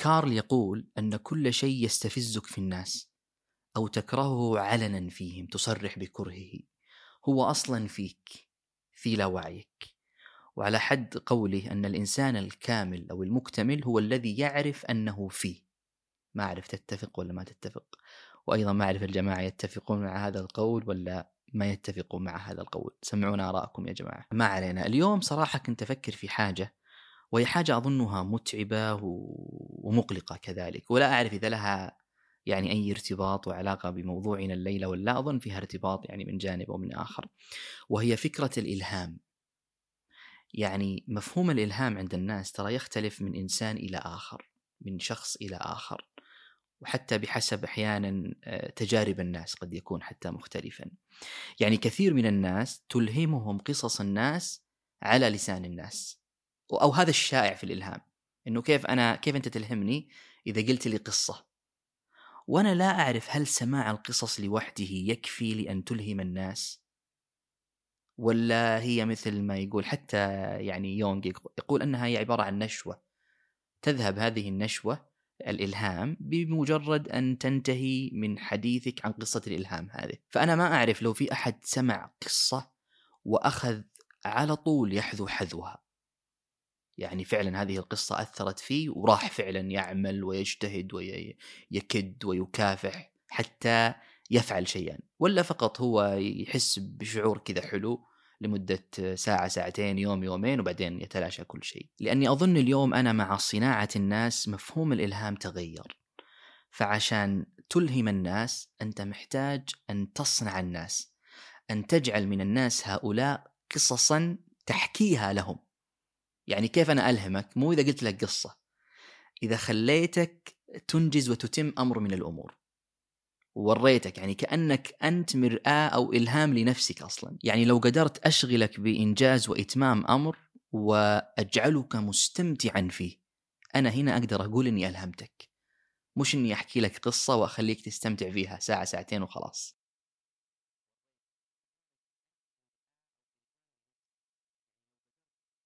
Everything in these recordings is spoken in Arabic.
كارل يقول أن كل شيء يستفزك في الناس أو تكرهه علنا فيهم تصرح بكرهه. هو أصلا فيك في لا وعيك. وعلى حد قوله أن الإنسان الكامل أو المكتمل هو الذي يعرف أنه فيه. ما أعرف تتفق ولا ما تتفق؟ وأيضا ما أعرف الجماعة يتفقون مع هذا القول ولا ما يتفقون مع هذا القول. سمعونا آراءكم يا جماعة. ما علينا. اليوم صراحة كنت أفكر في حاجة وهي حاجة أظنها متعبة ومقلقة كذلك. ولا أعرف إذا لها يعني أي ارتباط وعلاقة بموضوعنا الليلة ولا أظن فيها ارتباط يعني من جانب أو من آخر. وهي فكرة الإلهام. يعني مفهوم الإلهام عند الناس ترى يختلف من إنسان إلى آخر من شخص إلى آخر. وحتى بحسب أحيانا آه، تجارب الناس قد يكون حتى مختلفا. يعني كثير من الناس تلهمهم قصص الناس على لسان الناس. أو هذا الشائع في الإلهام إنه كيف أنا كيف أنت تلهمني إذا قلت لي قصة؟ وأنا لا أعرف هل سماع القصص لوحده يكفي لأن تلهم الناس؟ ولا هي مثل ما يقول حتى يعني يونغ يقول أنها هي عبارة عن نشوة. تذهب هذه النشوة الإلهام بمجرد أن تنتهي من حديثك عن قصة الإلهام هذه. فأنا ما أعرف لو في أحد سمع قصة وأخذ على طول يحذو حذوها. يعني فعلا هذه القصة أثرت فيه وراح فعلا يعمل ويجتهد ويكد ويكافح حتى يفعل شيئا ولا فقط هو يحس بشعور كذا حلو لمدة ساعة ساعتين يوم يومين وبعدين يتلاشى كل شيء. لأني أظن اليوم أنا مع صناعة الناس مفهوم الإلهام تغير. فعشان تلهم الناس أنت محتاج أن تصنع الناس أن تجعل من الناس هؤلاء قصصا تحكيها لهم. يعني كيف أنا ألهمك؟ مو إذا قلت لك قصة. إذا خليتك تنجز وتتم أمر من الأمور. ووريتك يعني كأنك أنت مرآة أو إلهام لنفسك أصلا. يعني لو قدرت أشغلك بإنجاز وإتمام أمر وأجعلك مستمتعا فيه أنا هنا أقدر أقول إني ألهمتك. مش إني أحكي لك قصة وأخليك تستمتع فيها ساعة ساعتين وخلاص.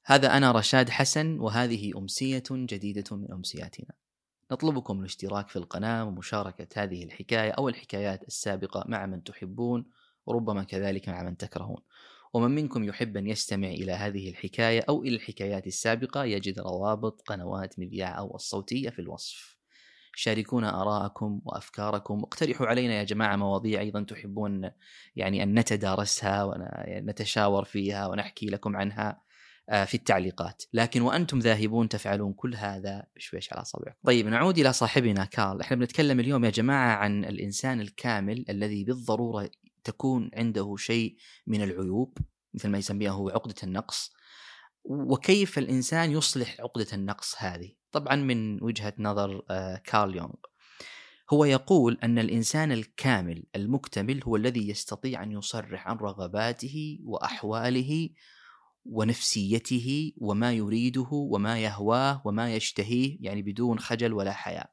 هذا أنا رشاد حسن وهذه أمسية جديدة من أمسياتنا. نطلبكم الاشتراك في القناة ومشاركة هذه الحكاية أو الحكايات السابقة مع من تحبون وربما كذلك مع من تكرهون. ومن منكم يحب أن يستمع إلى هذه الحكاية أو إلى الحكايات السابقة يجد روابط قنوات مذياع أو الصوتية في الوصف. شاركونا آراءكم وأفكاركم. واقترحوا علينا يا جماعة مواضيع أيضا تحبون يعني أن نتدارسها ونتشاور فيها ونحكي لكم عنها. في التعليقات. لكن وأنتم ذاهبون تفعلون كل هذا بشويش على أصابعكم. طيب نعود إلى صاحبنا كارل. إحنا بنتكلم اليوم يا جماعة عن الإنسان الكامل الذي بالضرورة تكون عنده شيء من العيوب مثل ما يسميها هو عقدة النقص. وكيف الإنسان يصلح عقدة النقص هذه؟ طبعا من وجهة نظر آه، كارل يونغ. هو يقول أن الإنسان الكامل المكتمل هو الذي يستطيع أن يصرح عن رغباته وأحواله ونفسيته وما يريده وما يهواه وما يشتهيه يعني بدون خجل ولا حياء.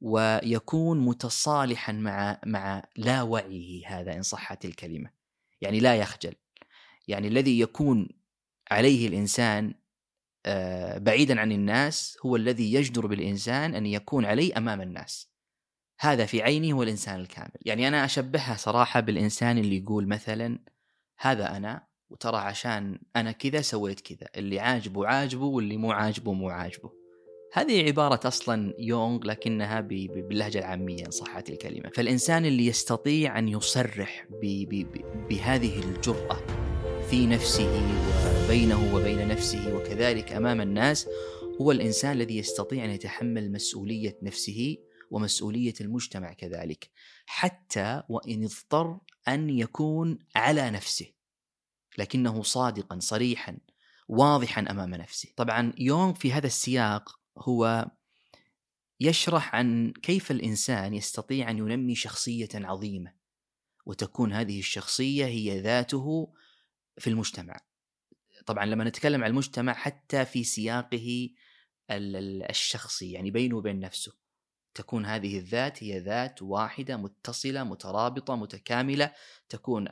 ويكون متصالحا مع مع لا وعيه هذا إن صحت الكلمة. يعني لا يخجل. يعني الذي يكون عليه الإنسان آه، بعيدا عن الناس هو الذي يجدر بالإنسان أن يكون عليه أمام الناس. هذا في عيني هو الإنسان الكامل. يعني أنا أشبهها صراحة بالإنسان اللي يقول مثلا هذا أنا وترى عشان أنا كذا سويت كذا اللي عاجبه عاجبه واللي مو عاجبه مو عاجبه. هذه عبارة أصلا يونغ لكنها باللهجة العامية إن صحت الكلمة. فالإنسان اللي يستطيع أن يصرح بهذه الجرأة في نفسه وبينه وبين نفسه وكذلك أمام الناس هو الإنسان الذي يستطيع أن يتحمل مسؤولية نفسه ومسؤولية المجتمع كذلك حتى وإن اضطر أن يكون على نفسه. لكنه صادقا صريحا واضحا أمام نفسه. طبعا يونغ في هذا السياق هو يشرح عن كيف الإنسان يستطيع أن ينمي شخصية عظيمة وتكون هذه الشخصية هي ذاته في المجتمع. طبعا لما نتكلم عن المجتمع حتى في سياقه الشخصي يعني بينه وبين نفسه. تكون هذه الذات هي ذات واحدة متصلة مترابطة متكاملة تكون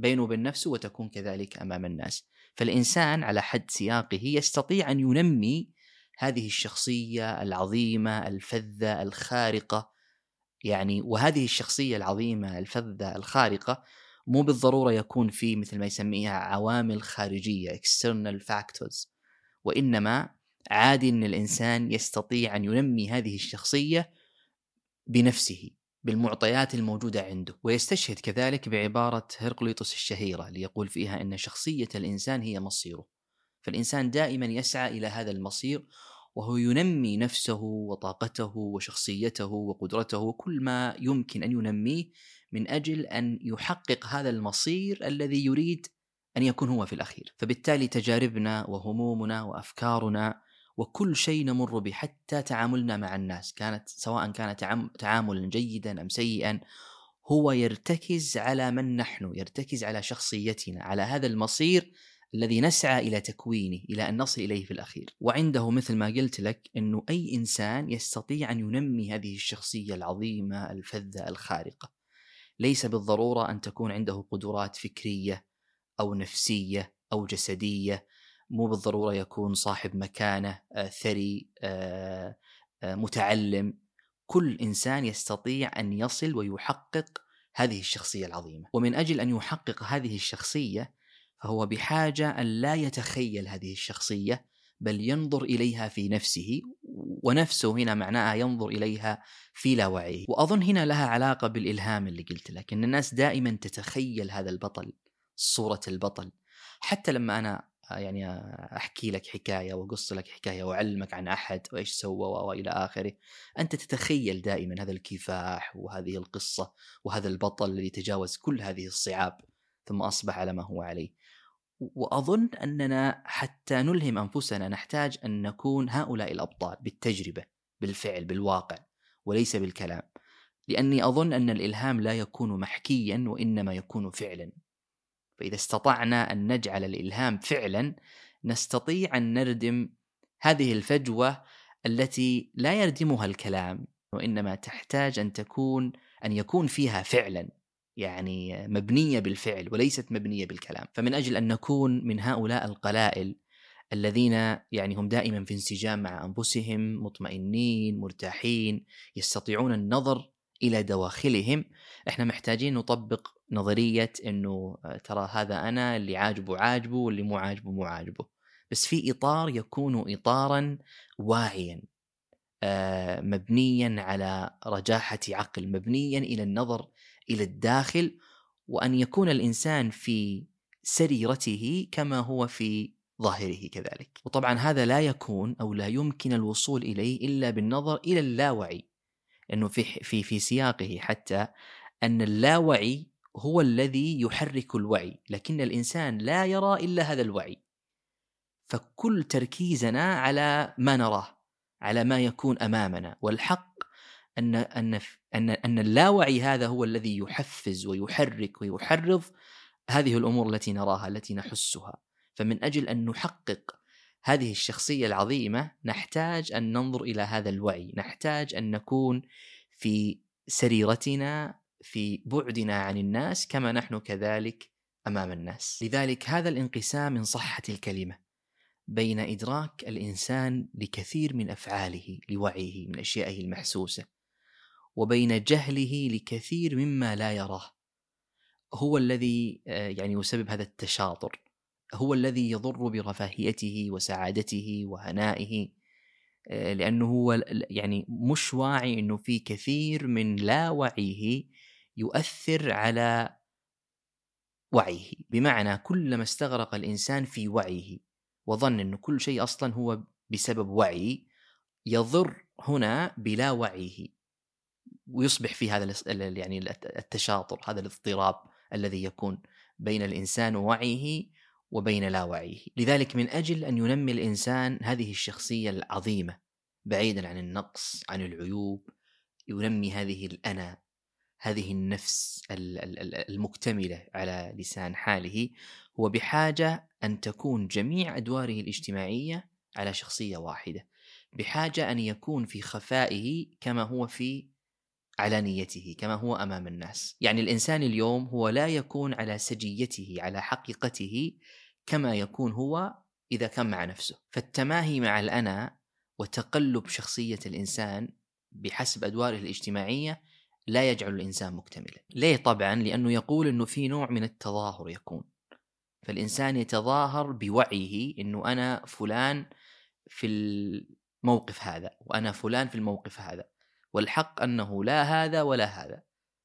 بينه وبين نفسه وتكون كذلك أمام الناس. فالإنسان على حد سياقه يستطيع أن ينمي هذه الشخصية العظيمة الفذة الخارقة. يعني وهذه الشخصية العظيمة الفذة الخارقة مو بالضرورة يكون في مثل ما يسميها عوامل خارجية external factors. وإنما عادي إن الإنسان يستطيع أن ينمي هذه الشخصية بنفسه. بالمعطيات الموجودة عنده ويستشهد كذلك بعبارة هرقليطس الشهيرة ليقول فيها أن شخصية الإنسان هي مصيره. فالإنسان دائما يسعى إلى هذا المصير وهو ينمي نفسه وطاقته وشخصيته وقدرته وكل ما يمكن أن ينميه من أجل أن يحقق هذا المصير الذي يريد أن يكون هو في الأخير. فبالتالي تجاربنا وهمومنا وأفكارنا وكل شيء نمر به حتى تعاملنا مع الناس. كانت سواء كان تعاملا جيدا أم سيئا هو يرتكز على من نحن يرتكز على شخصيتنا على هذا المصير الذي نسعى إلى تكوينه إلى أن نصل إليه في الأخير. وعنده مثل ما قلت لك إنه أي إنسان يستطيع أن ينمي هذه الشخصية العظيمة الفذة الخارقة. ليس بالضرورة أن تكون عنده قدرات فكرية أو نفسية أو جسدية مو بالضرورة يكون صاحب مكانة آه، ثري آه، آه، متعلم. كل إنسان يستطيع أن يصل ويحقق هذه الشخصية العظيمة. ومن أجل أن يحقق هذه الشخصية فهو بحاجة أن لا يتخيل هذه الشخصية بل ينظر إليها في نفسه ونفسه هنا معناها ينظر إليها في لا وعيه. وأظن هنا لها علاقة بالإلهام اللي قلت لك إن الناس دائما تتخيل هذا البطل صورة البطل. حتى لما أنا يعني أحكي لك حكاية وأقص لك حكاية وأعلمك عن أحد وإيش سوى وإلى آخره. أنت تتخيل دائما هذا الكفاح وهذه القصة وهذا البطل الذي تجاوز كل هذه الصعاب ثم أصبح على ما هو عليه. وأظن أننا حتى نلهم أنفسنا نحتاج أن نكون هؤلاء الأبطال بالتجربة بالفعل بالواقع وليس بالكلام. لأني أظن أن الإلهام لا يكون محكيا وإنما يكون فعلا. فإذا استطعنا أن نجعل الإلهام فعلا نستطيع أن نردم هذه الفجوة التي لا يردمها الكلام وإنما تحتاج أن تكون أن يكون فيها فعلا يعني مبنية بالفعل وليست مبنية بالكلام. فمن أجل أن نكون من هؤلاء القلائل الذين يعني هم دائما في انسجام مع أنفسهم مطمئنين مرتاحين يستطيعون النظر إلى دواخلهم إحنا محتاجين نطبق نظرية إنه آه، ترى هذا أنا اللي عاجبه عاجبه واللي مو عاجبه مو عاجبه. بس في إطار يكون اطارا واعيا آه، مبنيا على رجاحة عقل مبنيا إلى النظر إلى الداخل. وأن يكون الإنسان في سريرته كما هو في ظاهره كذلك. وطبعا هذا لا يكون أو لا يمكن الوصول إليه إلا بالنظر إلى اللاوعي. إنه في في في سياقه حتى أن اللاوعي هو الذي يحرك الوعي لكن الإنسان لا يرى إلا هذا الوعي. فكل تركيزنا على ما نراه على ما يكون أمامنا. والحق أن أن أن أن اللاوعي هذا هو الذي يحفز ويحرك ويحرض هذه الأمور التي نراها التي نحسها. فمن أجل أن نحقق هذه الشخصية العظيمة نحتاج أن ننظر إلى هذا الوعي. نحتاج أن نكون في سريرتنا في بعدنا عن الناس كما نحن كذلك أمام الناس. لذلك هذا الانقسام من صحه الكلمة بين إدراك الإنسان لكثير من أفعاله لوعيه من أشيائه المحسوسة وبين جهله لكثير مما لا يراه. هو الذي آه، يعني يسبب هذا التشاطر. هو الذي يضر برفاهيته وسعادته وهنائه آه، لأنه هو يعني مش واعي إنه في كثير من لا وعيه يؤثر على وعيه. بمعنى كلما استغرق الإنسان في وعيه وظن إنه كل شيء أصلا هو بسبب وعي يضر هنا بلا وعيه. ويصبح في هذا يعني التشاطر هذا الاضطراب الذي يكون بين الإنسان ووعيه وبين لا وعيه. لذلك من أجل أن ينمي الإنسان هذه الشخصية العظيمة بعيدا عن النقص عن العيوب ينمي هذه الأنا هذه النفس المكتملة على لسان حاله هو بحاجة أن تكون جميع أدواره الاجتماعية على شخصية واحدة. بحاجة أن يكون في خفائه كما هو في علانيته كما هو أمام الناس. يعني الإنسان اليوم هو لا يكون على سجيته على حقيقته كما يكون هو إذا كان مع نفسه. فالتماهي مع الأنا وتقلب شخصية الإنسان بحسب أدواره الاجتماعية لا يجعل الإنسان مكتملا. ليه طبعا؟ لأنه يقول أنه في نوع من التظاهر يكون. فالإنسان يتظاهر بوعيه أنه أنا فلان في الموقف هذا وأنا فلان في الموقف هذا. والحق أنه لا هذا ولا هذا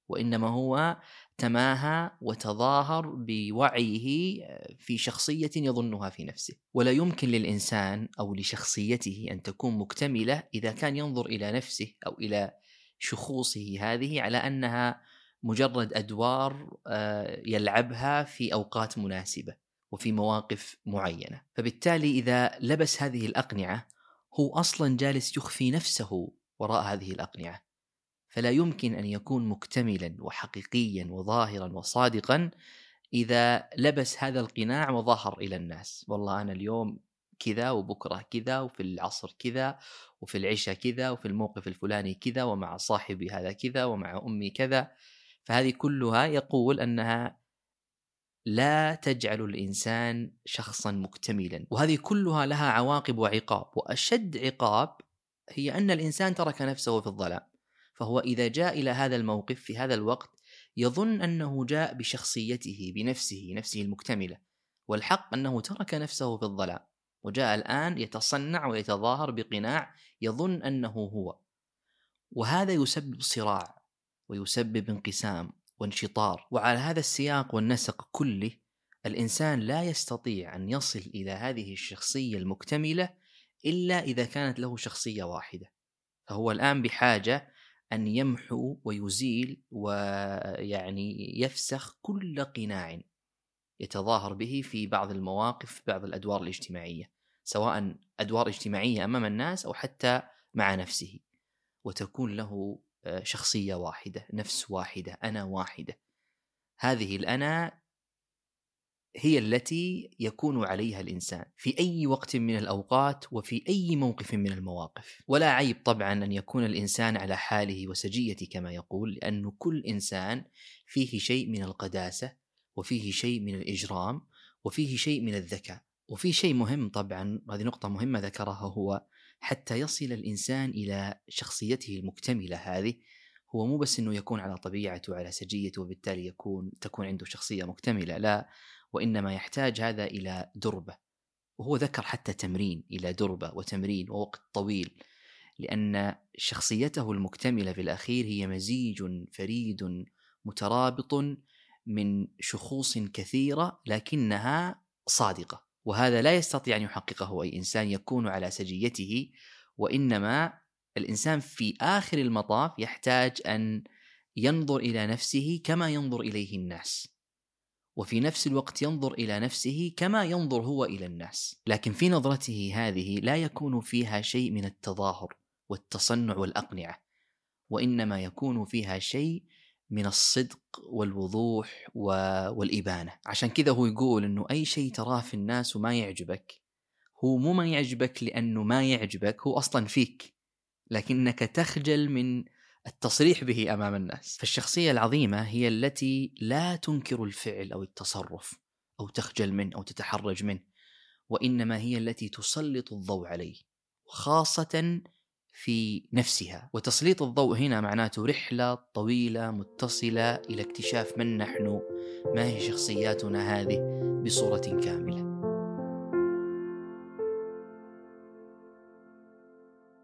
وإنما هو تماهى وتظاهر بوعيه في شخصية يظنها في نفسه. ولا يمكن للإنسان أو لشخصيته أن تكون مكتملة إذا كان ينظر إلى نفسه أو إلى شخوصه هذه على أنها مجرد أدوار آه، يلعبها في أوقات مناسبة وفي مواقف معينة. فبالتالي إذا لبس هذه الأقنعة هو أصلا جالس يخفي نفسه وراء هذه الأقنعة. فلا يمكن أن يكون مكتملا وحقيقيا وظاهرا وصادقا إذا لبس هذا القناع وظهر إلى الناس. والله أنا اليوم كذا وبكرة كذا وفي العصر كذا وفي العشاء كذا وفي الموقف الفلاني كذا ومع صاحبي هذا كذا ومع أمي كذا. فهذه كلها يقول أنها لا تجعل الإنسان شخصا مكتملا وهذه كلها لها عواقب وعقاب. وأشد عقاب هي أن الإنسان ترك نفسه في الظلام. فهو إذا جاء إلى هذا الموقف في هذا الوقت يظن أنه جاء بشخصيته بنفسه نفسه المكتملة. والحق أنه ترك نفسه في الظلام. وجاء الآن يتصنع ويتظاهر بقناع يظن أنه هو. وهذا يسبب صراع ويسبب انقسام وانشطار وعلى هذا السياق والنسق كله الإنسان لا يستطيع أن يصل إلى هذه الشخصية المكتملة إلا إذا كانت له شخصية واحدة. فهو الآن بحاجة أن يمحو ويزيل ويعني يفسخ كل قناع يتظاهر به في بعض المواقف في بعض الأدوار الاجتماعية. سواء أدوار اجتماعية أمام الناس أو حتى مع نفسه وتكون له آه، شخصية واحدة نفس واحدة أنا واحدة. هذه الأنا هي التي يكون عليها الإنسان في أي وقت من الأوقات وفي أي موقف من المواقف، ولا عيب طبعا أن يكون الإنسان على حاله وسجيته كما يقول، لأنه كل إنسان فيه شيء من القداسة، وفيه شيء من الإجرام، وفيه شيء من الذكاء، وفي شيء مهم طبعا هذه نقطة مهمة ذكرها هو حتى يصل الإنسان إلى شخصيته المكتملة هذه هو مو بس إنه يكون على طبيعته وعلى سجيته وبالتالي يكون تكون عنده شخصية مكتملة، لا وإنما يحتاج هذا إلى دربة. وهو ذكر حتى تمرين إلى دربة وتمرين ووقت طويل لأن شخصيته المكتملة في الأخير هي مزيج فريد مترابط من شخوص كثيرة لكنها صادقة. وهذا لا يستطيع أن يحققه أي إنسان يكون على سجيته وإنما الإنسان في آخر المطاف يحتاج أن ينظر إلى نفسه كما ينظر إليه الناس وفي نفس الوقت ينظر إلى نفسه كما ينظر هو إلى الناس. لكن في نظرته هذه لا يكون فيها شيء من التظاهر والتصنع والأقنعة وإنما يكون فيها شيء من الصدق والوضوح والإبانة. عشان كذا هو يقول إنه أي شيء تراه في الناس وما يعجبك هو مو ما يعجبك لأنه ما يعجبك هو أصلا فيك لكنك تخجل من التصريح به أمام الناس. فالشخصية العظيمة هي التي لا تنكر الفعل أو التصرف أو تخجل منه أو تتحرج منه وإنما هي التي تسلط الضوء عليه وخاصة في نفسها. وتسليط الضوء هنا معناته رحلة طويلة متصلة إلى اكتشاف من نحن ما هي شخصياتنا هذه بصورة كاملة.